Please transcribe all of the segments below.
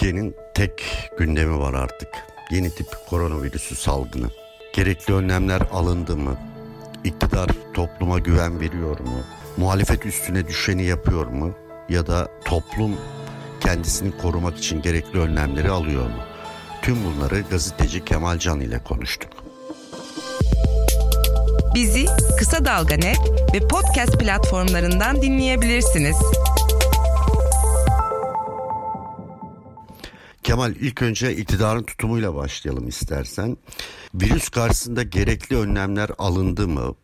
Türkiye'nin tek gündemi var artık. Yeni tip koronavirüsü salgını. Gerekli önlemler alındı mı? İktidar topluma güven veriyor mu? Muhalefet üstüne düşeni yapıyor mu? Ya da toplum kendisini korumak için gerekli önlemleri alıyor mu? Tüm bunları gazeteci Kemal Can ile konuştuk. Bizi Kısa Dalga Net ve podcast platformlarından dinleyebilirsiniz. Kemal ilk önce iktidarın tutumuyla başlayalım istersen. Virüs karşısında gerekli önlemler alındı mı?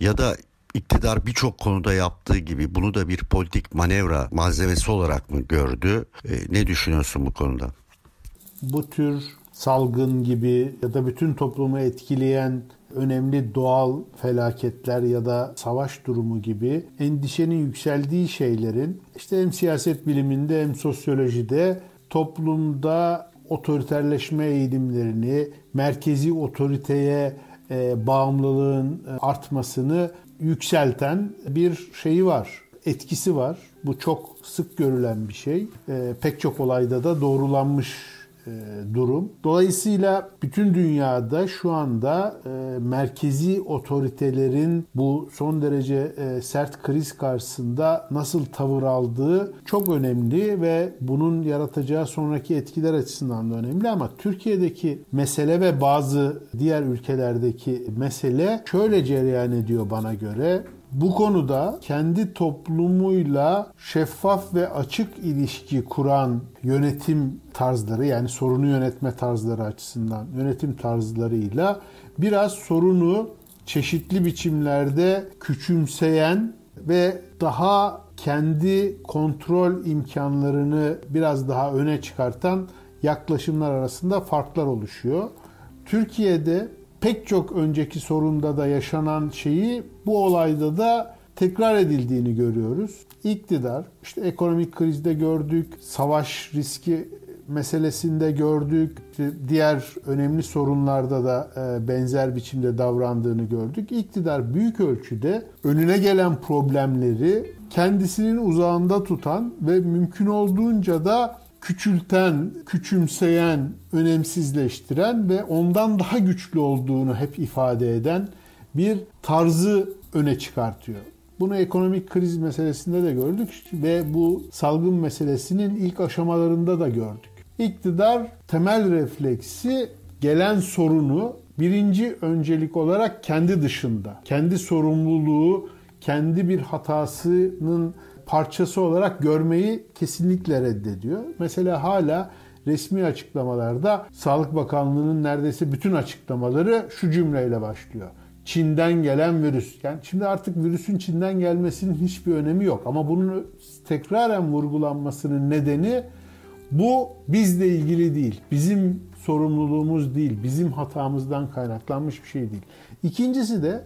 Ya da iktidar birçok konuda yaptığı gibi bunu da bir politik manevra malzemesi olarak mı gördü? E, ne düşünüyorsun bu konuda? Bu tür salgın gibi ya da bütün toplumu etkileyen önemli doğal felaketler ya da savaş durumu gibi endişenin yükseldiği şeylerin işte hem siyaset biliminde hem sosyolojide toplumda otoriterleşme eğilimlerini, merkezi otoriteye e, bağımlılığın e, artmasını yükselten bir şeyi var, etkisi var. Bu çok sık görülen bir şey. E, pek çok olayda da doğrulanmış durum. Dolayısıyla bütün dünyada şu anda e, merkezi otoritelerin bu son derece e, sert kriz karşısında nasıl tavır aldığı çok önemli ve bunun yaratacağı sonraki etkiler açısından da önemli ama Türkiye'deki mesele ve bazı diğer ülkelerdeki mesele şöyle cereyan ediyor bana göre bu konuda kendi toplumuyla şeffaf ve açık ilişki kuran yönetim tarzları yani sorunu yönetme tarzları açısından yönetim tarzlarıyla biraz sorunu çeşitli biçimlerde küçümseyen ve daha kendi kontrol imkanlarını biraz daha öne çıkartan yaklaşımlar arasında farklar oluşuyor. Türkiye'de pek çok önceki sorunda da yaşanan şeyi bu olayda da tekrar edildiğini görüyoruz. İktidar işte ekonomik krizde gördük, savaş riski meselesinde gördük, diğer önemli sorunlarda da e, benzer biçimde davrandığını gördük. İktidar büyük ölçüde önüne gelen problemleri kendisinin uzağında tutan ve mümkün olduğunca da küçülten, küçümseyen, önemsizleştiren ve ondan daha güçlü olduğunu hep ifade eden bir tarzı öne çıkartıyor. Bunu ekonomik kriz meselesinde de gördük ve bu salgın meselesinin ilk aşamalarında da gördük. İktidar temel refleksi gelen sorunu birinci öncelik olarak kendi dışında, kendi sorumluluğu, kendi bir hatasının parçası olarak görmeyi kesinlikle reddediyor. Mesela hala resmi açıklamalarda Sağlık Bakanlığı'nın neredeyse bütün açıklamaları şu cümleyle başlıyor. Çin'den gelen virüs. Yani şimdi artık virüsün Çin'den gelmesinin hiçbir önemi yok. Ama bunun tekraren vurgulanmasının nedeni bu bizle ilgili değil. Bizim sorumluluğumuz değil. Bizim hatamızdan kaynaklanmış bir şey değil. İkincisi de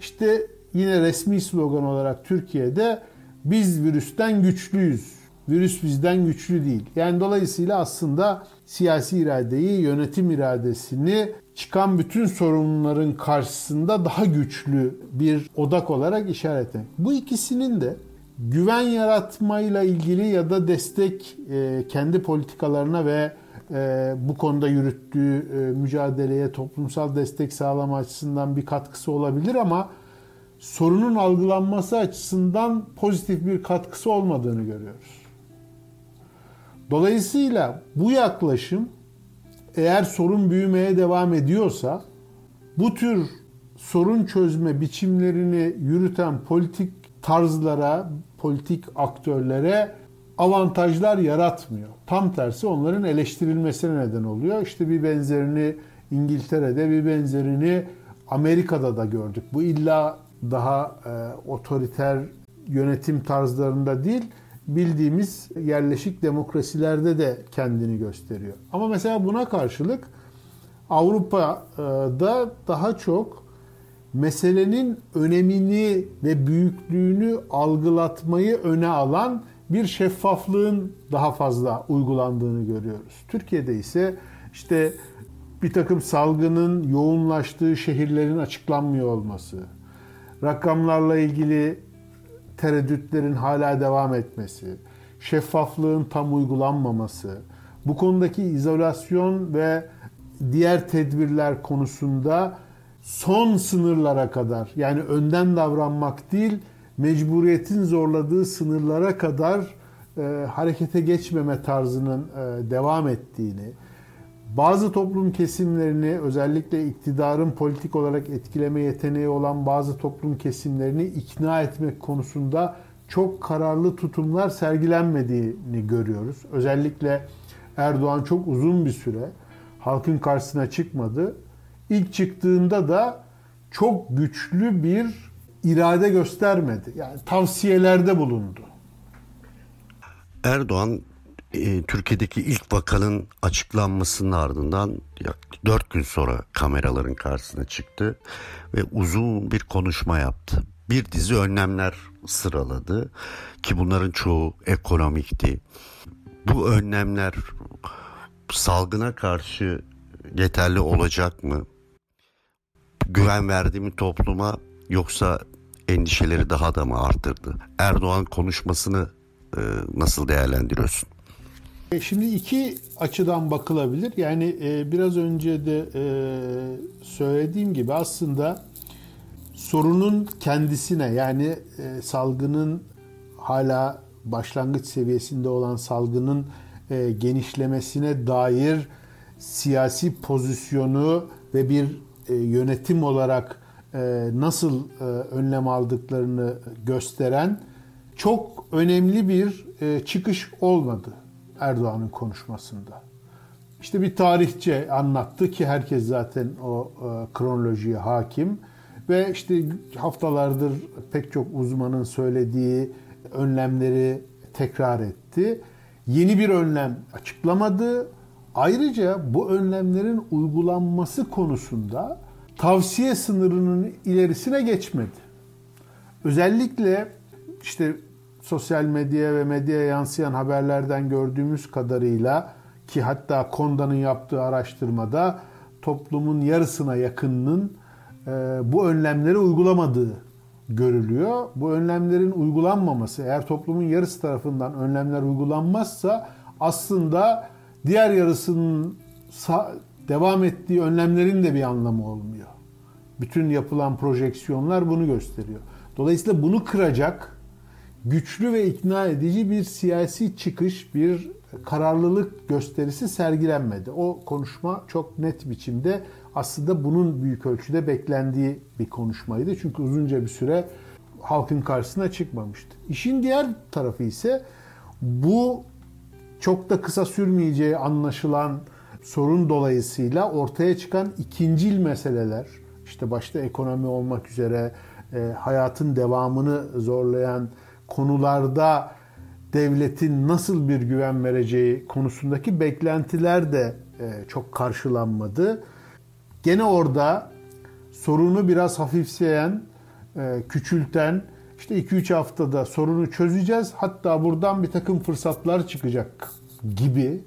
işte yine resmi slogan olarak Türkiye'de biz virüsten güçlüyüz. Virüs bizden güçlü değil. Yani dolayısıyla aslında siyasi iradeyi, yönetim iradesini çıkan bütün sorunların karşısında daha güçlü bir odak olarak işaret etmek. Bu ikisinin de güven yaratmayla ilgili ya da destek e, kendi politikalarına ve e, bu konuda yürüttüğü e, mücadeleye toplumsal destek sağlama açısından bir katkısı olabilir ama sorunun algılanması açısından pozitif bir katkısı olmadığını görüyoruz. Dolayısıyla bu yaklaşım eğer sorun büyümeye devam ediyorsa bu tür sorun çözme biçimlerini yürüten politik tarzlara, politik aktörlere avantajlar yaratmıyor. Tam tersi onların eleştirilmesine neden oluyor. İşte bir benzerini İngiltere'de, bir benzerini Amerika'da da gördük. Bu illa daha e, otoriter yönetim tarzlarında değil, bildiğimiz yerleşik demokrasilerde de kendini gösteriyor. Ama mesela buna karşılık Avrupa'da daha çok meselenin önemini ve büyüklüğünü algılatmayı öne alan bir şeffaflığın daha fazla uygulandığını görüyoruz. Türkiye'de ise işte bir takım salgının yoğunlaştığı şehirlerin açıklanmıyor olması, rakamlarla ilgili tereddütlerin hala devam etmesi, şeffaflığın tam uygulanmaması, bu konudaki izolasyon ve diğer tedbirler konusunda son sınırlara kadar yani önden davranmak değil mecburiyetin zorladığı sınırlara kadar e, harekete geçmeme tarzının e, devam ettiğini, bazı toplum kesimlerini özellikle iktidarın politik olarak etkileme yeteneği olan bazı toplum kesimlerini ikna etmek konusunda çok kararlı tutumlar sergilenmediğini görüyoruz. Özellikle Erdoğan çok uzun bir süre halkın karşısına çıkmadı. İlk çıktığında da çok güçlü bir irade göstermedi. Yani tavsiyelerde bulundu. Erdoğan e, Türkiye'deki ilk vakanın açıklanmasının ardından yaklaşık 4 gün sonra kameraların karşısına çıktı ve uzun bir konuşma yaptı. Bir dizi önlemler sıraladı ki bunların çoğu ekonomikti. Bu önlemler salgına karşı yeterli olacak mı? Güven verdi mi topluma yoksa endişeleri daha da mı arttırdı? Erdoğan konuşmasını e, nasıl değerlendiriyorsun? E, şimdi iki açıdan bakılabilir. Yani e, biraz önce de e, söylediğim gibi aslında sorunun kendisine yani salgının hala başlangıç seviyesinde olan salgının genişlemesine dair siyasi pozisyonu ve bir yönetim olarak nasıl önlem aldıklarını gösteren çok önemli bir çıkış olmadı Erdoğan'ın konuşmasında. İşte bir tarihçe anlattı ki herkes zaten o e, kronolojiye hakim ve işte haftalardır pek çok uzmanın söylediği önlemleri tekrar etti. Yeni bir önlem açıklamadı. Ayrıca bu önlemlerin uygulanması konusunda tavsiye sınırının ilerisine geçmedi. Özellikle işte sosyal medya ve medyaya yansıyan haberlerden gördüğümüz kadarıyla ki hatta Konda'nın yaptığı araştırmada toplumun yarısına yakınının e, bu önlemleri uygulamadığı görülüyor. Bu önlemlerin uygulanmaması eğer toplumun yarısı tarafından önlemler uygulanmazsa aslında diğer yarısının devam ettiği önlemlerin de bir anlamı olmuyor. Bütün yapılan projeksiyonlar bunu gösteriyor. Dolayısıyla bunu kıracak güçlü ve ikna edici bir siyasi çıkış, bir kararlılık gösterisi sergilenmedi. O konuşma çok net biçimde aslında bunun büyük ölçüde beklendiği bir konuşmaydı. Çünkü uzunca bir süre halkın karşısına çıkmamıştı. İşin diğer tarafı ise bu çok da kısa sürmeyeceği anlaşılan sorun dolayısıyla ortaya çıkan ikincil meseleler, işte başta ekonomi olmak üzere e, hayatın devamını zorlayan konularda devletin nasıl bir güven vereceği konusundaki beklentiler de e, çok karşılanmadı. Gene orada sorunu biraz hafifleyen, e, küçülten, işte 2-3 haftada sorunu çözeceğiz. Hatta buradan bir takım fırsatlar çıkacak gibi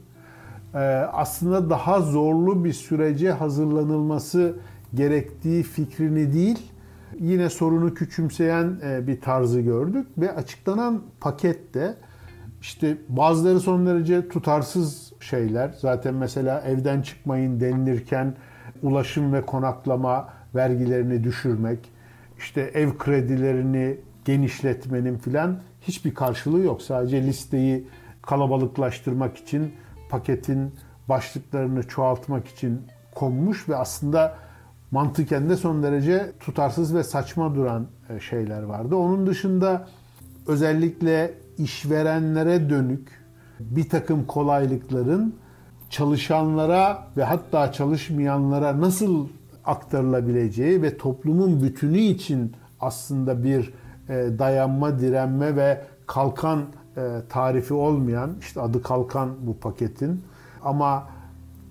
e, aslında daha zorlu bir sürece hazırlanılması gerektiği fikrini değil, yine sorunu küçümseyen e, bir tarzı gördük ve açıklanan pakette işte bazıları son derece tutarsız şeyler. Zaten mesela evden çıkmayın denilirken ulaşım ve konaklama vergilerini düşürmek, işte ev kredilerini genişletmenin filan hiçbir karşılığı yok. Sadece listeyi kalabalıklaştırmak için paketin başlıklarını çoğaltmak için konmuş ve aslında mantıken de son derece tutarsız ve saçma duran e, şeyler vardı. Onun dışında özellikle işverenlere dönük bir takım kolaylıkların çalışanlara ve hatta çalışmayanlara nasıl aktarılabileceği ve toplumun bütünü için aslında bir e, dayanma, direnme ve kalkan e, tarifi olmayan, işte adı kalkan bu paketin ama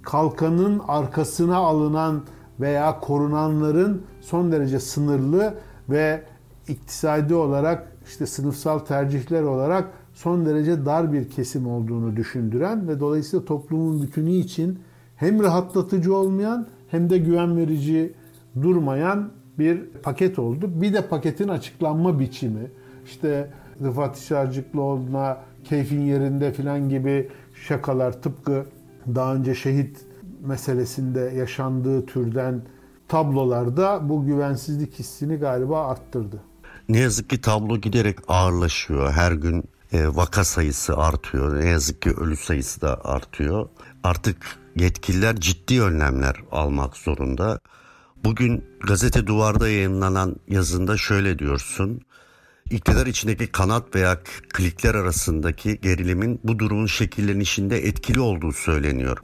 kalkanın arkasına alınan veya korunanların son derece sınırlı ve iktisadi olarak işte sınıfsal tercihler olarak son derece dar bir kesim olduğunu düşündüren ve dolayısıyla toplumun bütünü için hem rahatlatıcı olmayan hem de güven verici durmayan bir paket oldu. Bir de paketin açıklanma biçimi işte Rıfat İşarcıklıoğlu'na keyfin yerinde filan gibi şakalar tıpkı daha önce şehit meselesinde yaşandığı türden tablolarda bu güvensizlik hissini galiba arttırdı. Ne yazık ki tablo giderek ağırlaşıyor. Her gün e, vaka sayısı artıyor. Ne yazık ki ölü sayısı da artıyor. Artık yetkililer ciddi önlemler almak zorunda. Bugün gazete duvarda yayınlanan yazında şöyle diyorsun. İktidar içindeki kanat veya klikler arasındaki gerilimin bu durumun şekillenişinde etkili olduğu söyleniyor.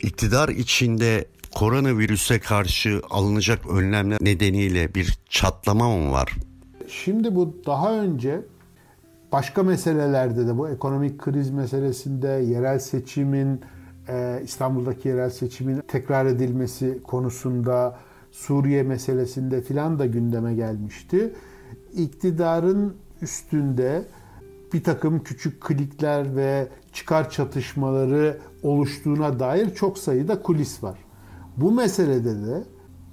İktidar içinde koronavirüse karşı alınacak önlemler nedeniyle bir çatlama mı var? Şimdi bu daha önce başka meselelerde de bu ekonomik kriz meselesinde yerel seçimin e, İstanbul'daki yerel seçimin tekrar edilmesi konusunda Suriye meselesinde filan da gündeme gelmişti. İktidarın üstünde bir takım küçük klikler ve çıkar çatışmaları oluştuğuna dair çok sayıda kulis var. Bu meselede de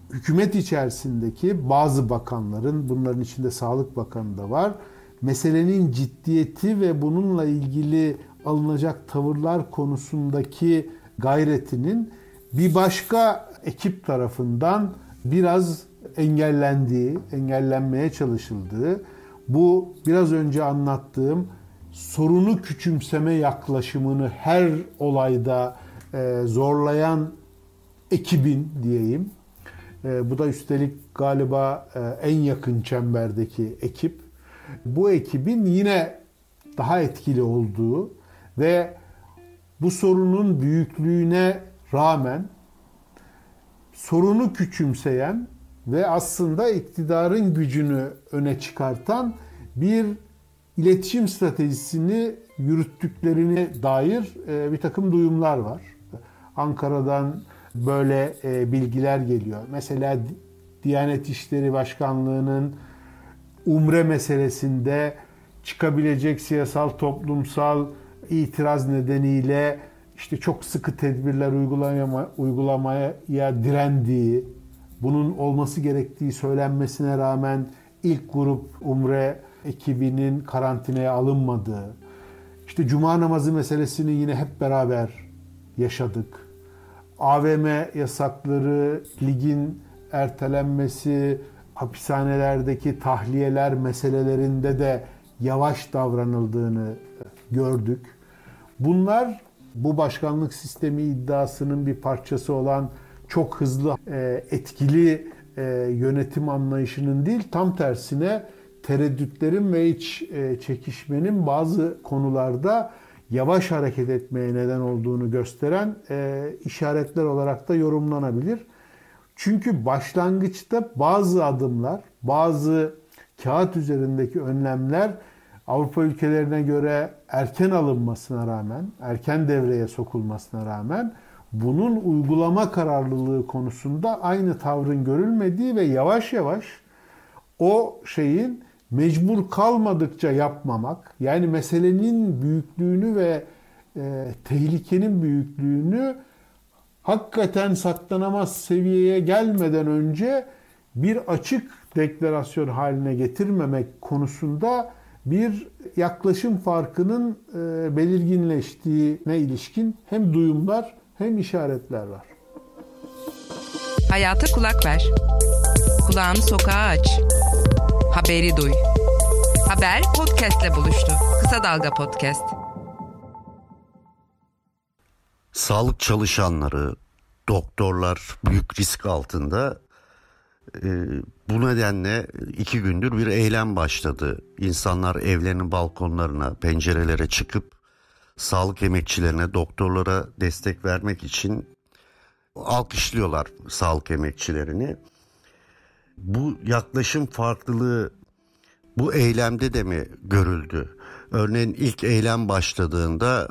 hükümet içerisindeki bazı bakanların, bunların içinde Sağlık Bakanı da var, meselenin ciddiyeti ve bununla ilgili alınacak tavırlar konusundaki gayretinin bir başka ekip tarafından biraz engellendiği, engellenmeye çalışıldığı, bu biraz önce anlattığım sorunu küçümseme yaklaşımını her olayda e, zorlayan ekibin diyeyim. E, bu da üstelik galiba e, en yakın çemberdeki ekip. Bu ekibin yine daha etkili olduğu ve bu sorunun büyüklüğüne rağmen sorunu küçümseyen ve aslında iktidarın gücünü öne çıkartan bir iletişim stratejisini yürüttüklerine dair e, bir takım duyumlar var. Ankara'dan böyle e, bilgiler geliyor. Mesela Diyanet İşleri Başkanlığı'nın umre meselesinde çıkabilecek siyasal toplumsal itiraz nedeniyle işte çok sıkı tedbirler uygulama, uygulamaya direndiği, bunun olması gerektiği söylenmesine rağmen ilk grup umre ekibinin karantinaya alınmadığı, işte cuma namazı meselesini yine hep beraber yaşadık. AVM yasakları, ligin ertelenmesi, hapishanelerdeki tahliyeler meselelerinde de yavaş davranıldığını gördük. Bunlar bu başkanlık sistemi iddiasının bir parçası olan çok hızlı, e, etkili e, yönetim anlayışının değil, tam tersine tereddütlerin ve iç e, çekişmenin bazı konularda yavaş hareket etmeye neden olduğunu gösteren işaretler olarak da yorumlanabilir. Çünkü başlangıçta bazı adımlar, bazı kağıt üzerindeki önlemler Avrupa ülkelerine göre erken alınmasına rağmen, erken devreye sokulmasına rağmen bunun uygulama kararlılığı konusunda aynı tavrın görülmediği ve yavaş yavaş o şeyin mecbur kalmadıkça yapmamak, yani meselenin büyüklüğünü ve e, tehlikenin büyüklüğünü hakikaten saklanamaz seviyeye gelmeden önce bir açık deklarasyon haline getirmemek konusunda bir yaklaşım farkının e, belirginleştiğine ilişkin hem duyumlar hem işaretler var. Hayata kulak ver. Kulağını sokağa aç. Haberi duy. Haber podcastle buluştu. Kısa Dalga Podcast. Sağlık çalışanları, doktorlar büyük risk altında ee, bu nedenle iki gündür bir eylem başladı. İnsanlar evlerinin balkonlarına, pencerelere çıkıp sağlık emekçilerine, doktorlara destek vermek için alkışlıyorlar sağlık emekçilerini. Bu yaklaşım farklılığı bu eylemde de mi görüldü? Örneğin ilk eylem başladığında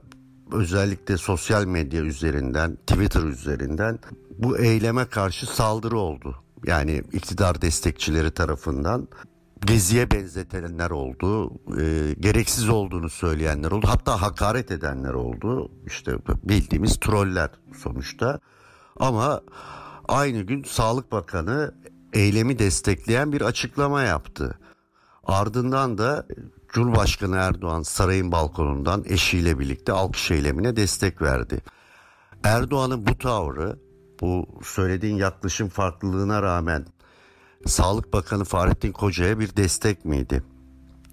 özellikle sosyal medya üzerinden, Twitter üzerinden bu eyleme karşı saldırı oldu yani iktidar destekçileri tarafından geziye benzetenler oldu, e, gereksiz olduğunu söyleyenler oldu, hatta hakaret edenler oldu. İşte bildiğimiz troller sonuçta. Ama aynı gün Sağlık Bakanı eylemi destekleyen bir açıklama yaptı. Ardından da Cumhurbaşkanı Erdoğan sarayın balkonundan eşiyle birlikte alkış eylemine destek verdi. Erdoğan'ın bu tavrı bu söylediğin yaklaşım farklılığına rağmen Sağlık Bakanı Fahrettin Koca'ya bir destek miydi?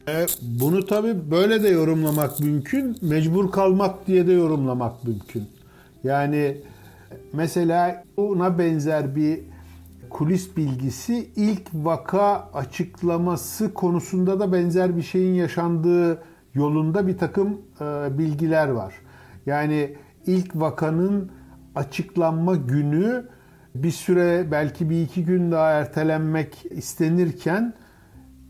E, bunu tabii böyle de yorumlamak mümkün, mecbur kalmak diye de yorumlamak mümkün. Yani mesela buna benzer bir kulis bilgisi ilk vaka açıklaması konusunda da benzer bir şeyin yaşandığı yolunda bir takım e, bilgiler var. Yani ilk vakanın açıklanma günü bir süre belki bir iki gün daha ertelenmek istenirken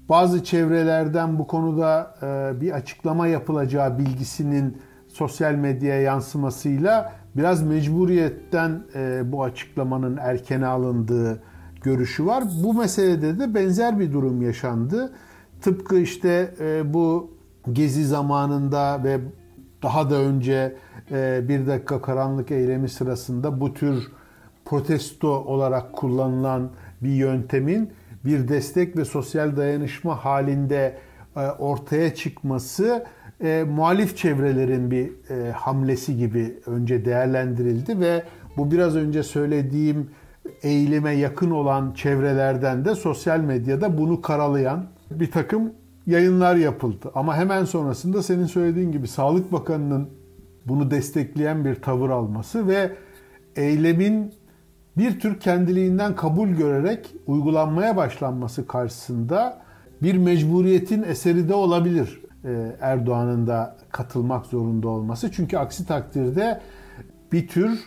bazı çevrelerden bu konuda e, bir açıklama yapılacağı bilgisinin sosyal medyaya yansımasıyla biraz mecburiyetten e, bu açıklamanın erkene alındığı görüşü var. Bu meselede de benzer bir durum yaşandı. Tıpkı işte e, bu gezi zamanında ve daha da önce bir dakika karanlık eylemi sırasında bu tür protesto olarak kullanılan bir yöntemin bir destek ve sosyal dayanışma halinde e, ortaya çıkması e, muhalif çevrelerin bir e, hamlesi gibi önce değerlendirildi ve bu biraz önce söylediğim eğilime yakın olan çevrelerden de sosyal medyada bunu karalayan bir takım yayınlar yapıldı. Ama hemen sonrasında senin söylediğin gibi Sağlık Bakanı'nın bunu destekleyen bir tavır alması ve eylemin bir tür kendiliğinden kabul görerek uygulanmaya başlanması karşısında bir mecburiyetin eseri de olabilir Erdoğan'ın da katılmak zorunda olması. Çünkü aksi takdirde bir tür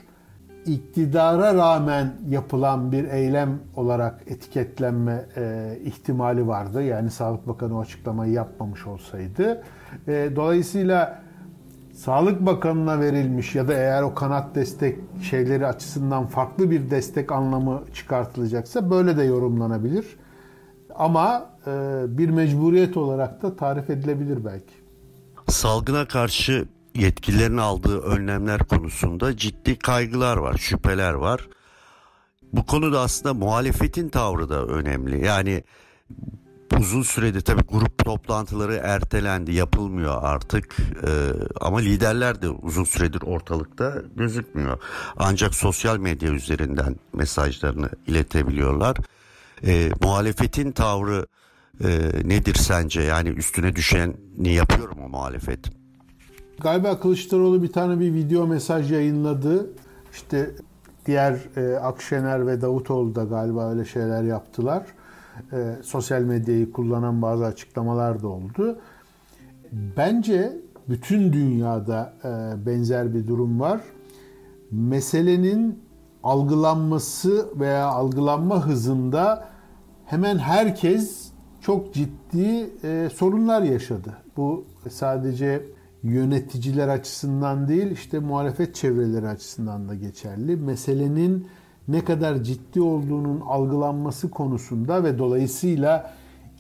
iktidara rağmen yapılan bir eylem olarak etiketlenme e, ihtimali vardı. Yani Sağlık Bakanı o açıklamayı yapmamış olsaydı. E, dolayısıyla Sağlık Bakanı'na verilmiş ya da eğer o kanat destek şeyleri açısından farklı bir destek anlamı çıkartılacaksa böyle de yorumlanabilir. Ama e, bir mecburiyet olarak da tarif edilebilir belki. Salgına karşı yetkililerin aldığı önlemler konusunda ciddi kaygılar var, şüpheler var. Bu konuda aslında muhalefetin tavrı da önemli. Yani uzun süredir tabii grup toplantıları ertelendi, yapılmıyor artık. Ee, ama liderler de uzun süredir ortalıkta gözükmüyor. Ancak sosyal medya üzerinden mesajlarını iletebiliyorlar. Ee, muhalefetin tavrı e, nedir sence? Yani üstüne düşeni yapıyor mu muhalefet? Galiba Kılıçdaroğlu bir tane bir video mesaj yayınladı. İşte diğer e, Akşener ve Davutoğlu da galiba öyle şeyler yaptılar e, sosyal medyayı kullanan bazı açıklamalar da oldu. Bence bütün dünyada e, benzer bir durum var. Meselenin algılanması veya algılanma hızında hemen herkes çok ciddi e, sorunlar yaşadı. Bu sadece yöneticiler açısından değil, işte muhalefet çevreleri açısından da geçerli. Meselenin ne kadar ciddi olduğunun algılanması konusunda ve dolayısıyla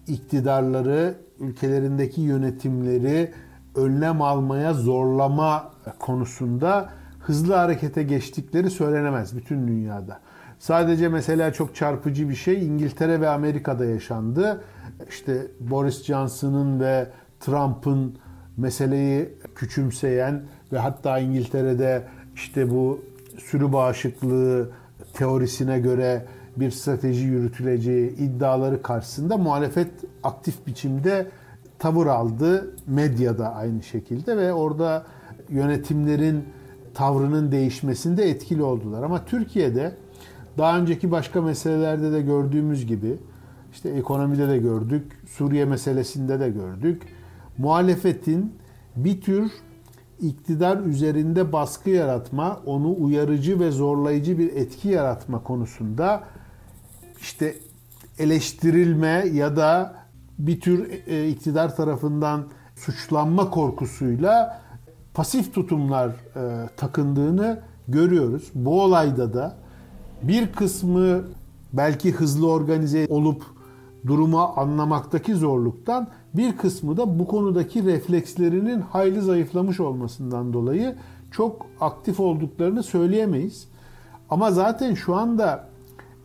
iktidarları, ülkelerindeki yönetimleri önlem almaya zorlama konusunda hızlı harekete geçtikleri söylenemez bütün dünyada. Sadece mesela çok çarpıcı bir şey İngiltere ve Amerika'da yaşandı. İşte Boris Johnson'ın ve Trump'ın meseleyi küçümseyen ve hatta İngiltere'de işte bu sürü bağışıklığı teorisine göre bir strateji yürütüleceği iddiaları karşısında muhalefet aktif biçimde tavır aldı. Medyada aynı şekilde ve orada yönetimlerin tavrının değişmesinde etkili oldular. Ama Türkiye'de daha önceki başka meselelerde de gördüğümüz gibi işte ekonomide de gördük, Suriye meselesinde de gördük. Muhalefetin bir tür iktidar üzerinde baskı yaratma, onu uyarıcı ve zorlayıcı bir etki yaratma konusunda işte eleştirilme ya da bir tür e, iktidar tarafından suçlanma korkusuyla pasif tutumlar e, takındığını görüyoruz. Bu olayda da bir kısmı belki hızlı organize olup durumu anlamaktaki zorluktan bir kısmı da bu konudaki reflekslerinin hayli zayıflamış olmasından dolayı çok aktif olduklarını söyleyemeyiz. Ama zaten şu anda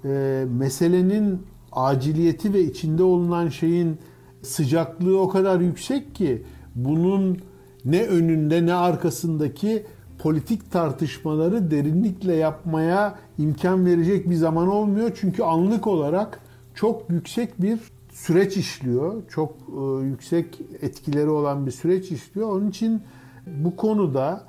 e, meselenin aciliyeti ve içinde olunan şeyin sıcaklığı o kadar yüksek ki bunun ne önünde ne arkasındaki politik tartışmaları derinlikle yapmaya imkan verecek bir zaman olmuyor. Çünkü anlık olarak çok yüksek bir süreç işliyor. Çok e, yüksek etkileri olan bir süreç işliyor. Onun için bu konuda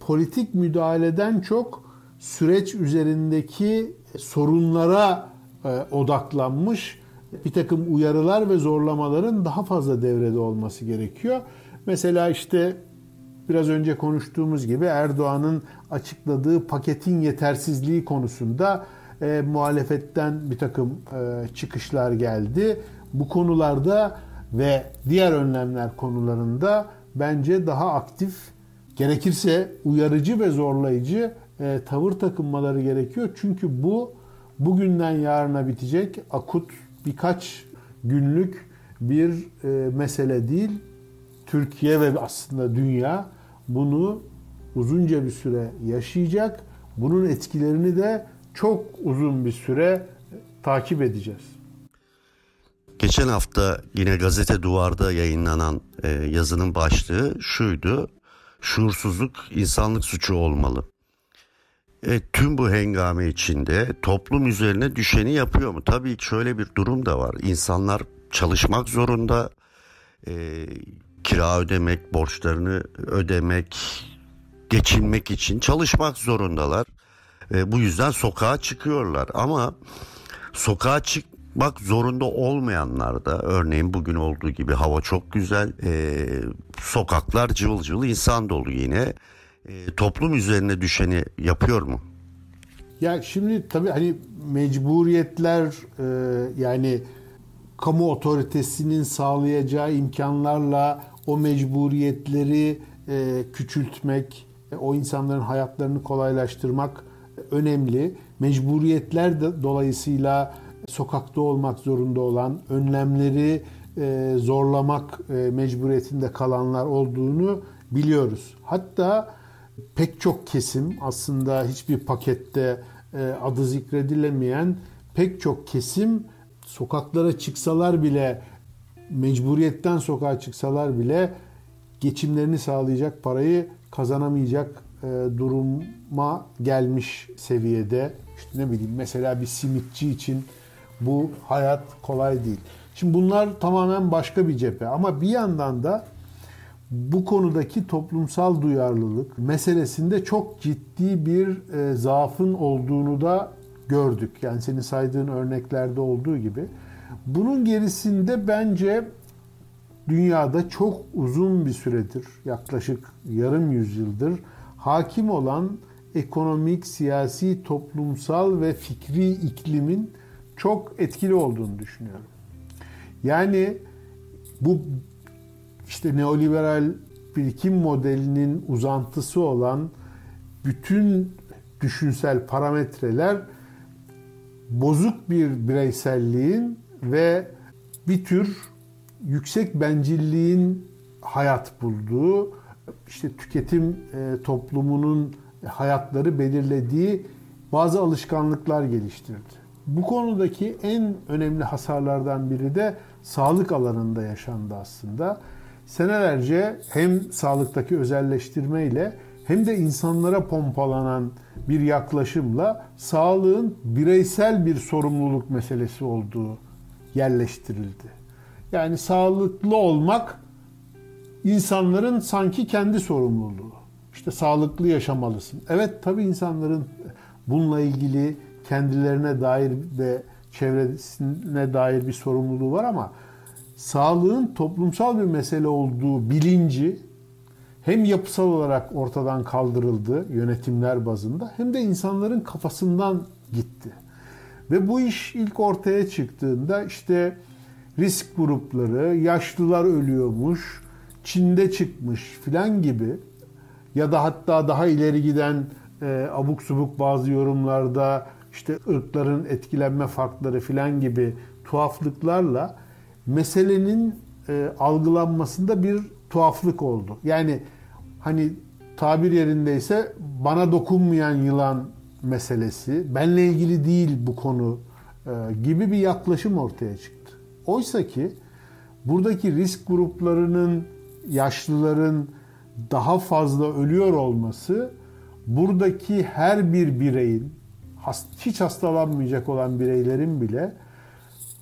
politik müdahaleden çok süreç üzerindeki sorunlara e, odaklanmış bir takım uyarılar ve zorlamaların daha fazla devrede olması gerekiyor. Mesela işte biraz önce konuştuğumuz gibi Erdoğan'ın açıkladığı paketin yetersizliği konusunda e, muhalefetten bir takım e, çıkışlar geldi. Bu konularda ve diğer önlemler konularında bence daha aktif, gerekirse uyarıcı ve zorlayıcı e, tavır takınmaları gerekiyor. Çünkü bu bugünden yarına bitecek akut birkaç günlük bir e, mesele değil. Türkiye ve aslında dünya bunu uzunca bir süre yaşayacak. Bunun etkilerini de çok uzun bir süre takip edeceğiz. Geçen hafta yine gazete duvarda yayınlanan e, yazının başlığı şuydu. Şuursuzluk insanlık suçu olmalı. E, tüm bu hengame içinde toplum üzerine düşeni yapıyor mu? Tabii şöyle bir durum da var. İnsanlar çalışmak zorunda. E, kira ödemek, borçlarını ödemek, geçinmek için çalışmak zorundalar. E, bu yüzden sokağa çıkıyorlar. Ama sokağa çıkmak zorunda olmayanlar da örneğin bugün olduğu gibi hava çok güzel. E, sokaklar cıvıl cıvıl insan dolu yine e, toplum üzerine düşeni yapıyor mu? Ya şimdi tabii hani mecburiyetler e, yani kamu otoritesinin sağlayacağı imkanlarla o mecburiyetleri e, küçültmek, e, o insanların hayatlarını kolaylaştırmak önemli. Mecburiyetler de dolayısıyla sokakta olmak zorunda olan, önlemleri e, zorlamak e, mecburiyetinde kalanlar olduğunu biliyoruz. Hatta pek çok kesim aslında hiçbir pakette e, adı zikredilemeyen pek çok kesim sokaklara çıksalar bile mecburiyetten sokağa çıksalar bile geçimlerini sağlayacak parayı kazanamayacak e, duruma gelmiş seviyede. İşte ne bileyim mesela bir simitçi için bu hayat kolay değil. Şimdi bunlar tamamen başka bir cephe ama bir yandan da bu konudaki toplumsal duyarlılık meselesinde çok ciddi bir e, zaafın olduğunu da gördük. Yani senin saydığın örneklerde olduğu gibi. Bunun gerisinde bence dünyada çok uzun bir süredir, yaklaşık yarım yüzyıldır hakim olan ekonomik, siyasi, toplumsal ve fikri iklimin çok etkili olduğunu düşünüyorum. Yani bu işte neoliberal birikim modelinin uzantısı olan bütün düşünsel parametreler bozuk bir bireyselliğin ve bir tür yüksek bencilliğin hayat bulduğu, işte tüketim e, toplumunun hayatları belirlediği bazı alışkanlıklar geliştirdi. Bu konudaki en önemli hasarlardan biri de sağlık alanında yaşandı aslında senelerce hem sağlıktaki özelleştirmeyle hem de insanlara pompalanan bir yaklaşımla sağlığın bireysel bir sorumluluk meselesi olduğu yerleştirildi. Yani sağlıklı olmak insanların sanki kendi sorumluluğu. İşte sağlıklı yaşamalısın. Evet tabii insanların bununla ilgili kendilerine dair ve çevresine dair bir sorumluluğu var ama sağlığın toplumsal bir mesele olduğu bilinci hem yapısal olarak ortadan kaldırıldı yönetimler bazında hem de insanların kafasından gitti. Ve bu iş ilk ortaya çıktığında işte risk grupları, yaşlılar ölüyormuş, Çin'de çıkmış filan gibi ya da hatta daha ileri giden e, abuk subuk bazı yorumlarda işte ırkların etkilenme farkları filan gibi tuhaflıklarla meselenin e, algılanmasında bir tuhaflık oldu. Yani hani tabir yerindeyse bana dokunmayan yılan meselesi, benle ilgili değil bu konu e, gibi bir yaklaşım ortaya çıktı. Oysa ki buradaki risk gruplarının, yaşlıların daha fazla ölüyor olması buradaki her bir bireyin hiç hastalanmayacak olan bireylerin bile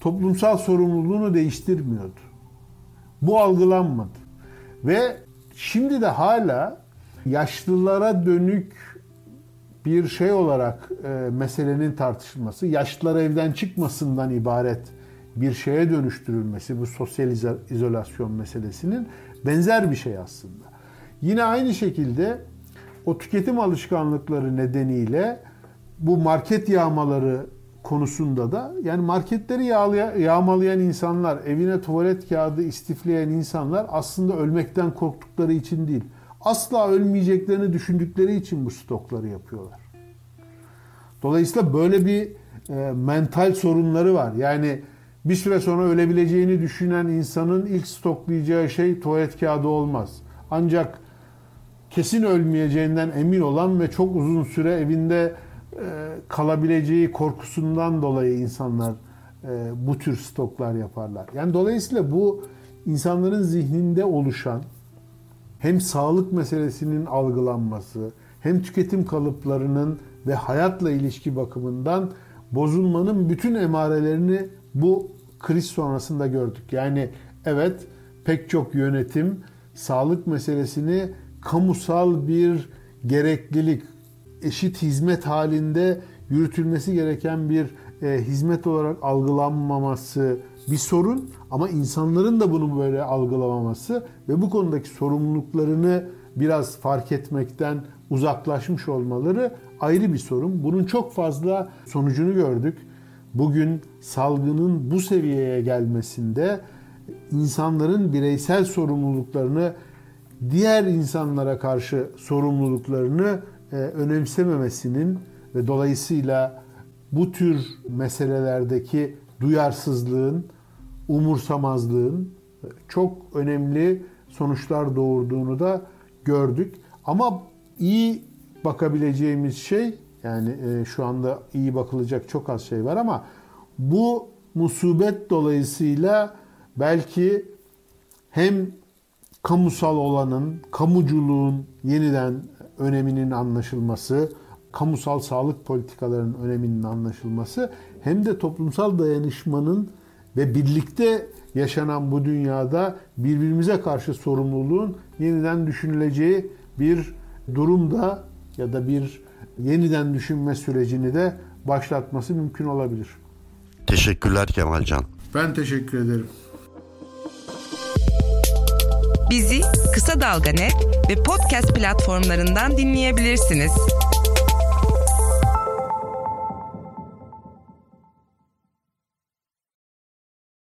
toplumsal sorumluluğunu değiştirmiyordu. Bu algılanmadı. Ve şimdi de hala yaşlılara dönük bir şey olarak e, meselenin tartışılması, yaşlılar evden çıkmasından ibaret bir şeye dönüştürülmesi bu sosyal izolasyon meselesinin benzer bir şey aslında. Yine aynı şekilde o tüketim alışkanlıkları nedeniyle bu market yağmaları konusunda da yani marketleri yağmalayan insanlar, evine tuvalet kağıdı istifleyen insanlar aslında ölmekten korktukları için değil. Asla ölmeyeceklerini düşündükleri için bu stokları yapıyorlar. Dolayısıyla böyle bir e, mental sorunları var. Yani bir süre sonra ölebileceğini düşünen insanın ilk stoklayacağı şey tuvalet kağıdı olmaz. Ancak kesin ölmeyeceğinden emin olan ve çok uzun süre evinde e, kalabileceği korkusundan dolayı insanlar e, bu tür stoklar yaparlar. Yani dolayısıyla bu insanların zihninde oluşan hem sağlık meselesinin algılanması, hem tüketim kalıplarının ve hayatla ilişki bakımından bozulmanın bütün emarelerini bu kriz sonrasında gördük. Yani evet pek çok yönetim sağlık meselesini kamusal bir gereklilik, eşit hizmet halinde yürütülmesi gereken bir e, hizmet olarak algılanmaması bir sorun ama insanların da bunu böyle algılamaması ve bu konudaki sorumluluklarını biraz fark etmekten uzaklaşmış olmaları ayrı bir sorun. Bunun çok fazla sonucunu gördük. Bugün salgının bu seviyeye gelmesinde insanların bireysel sorumluluklarını diğer insanlara karşı sorumluluklarını e, önemsememesinin ve dolayısıyla bu tür meselelerdeki duyarsızlığın, umursamazlığın çok önemli sonuçlar doğurduğunu da gördük. Ama iyi bakabileceğimiz şey yani e, şu anda iyi bakılacak çok az şey var ama bu musibet dolayısıyla belki hem kamusal olanın, kamuculuğun yeniden öneminin anlaşılması, kamusal sağlık politikalarının öneminin anlaşılması hem de toplumsal dayanışmanın ve birlikte yaşanan bu dünyada birbirimize karşı sorumluluğun yeniden düşünüleceği bir durumda ya da bir yeniden düşünme sürecini de başlatması mümkün olabilir. Teşekkürler Kemalcan. Ben teşekkür ederim. Bizi Kısa Dalga Net ve podcast platformlarından dinleyebilirsiniz.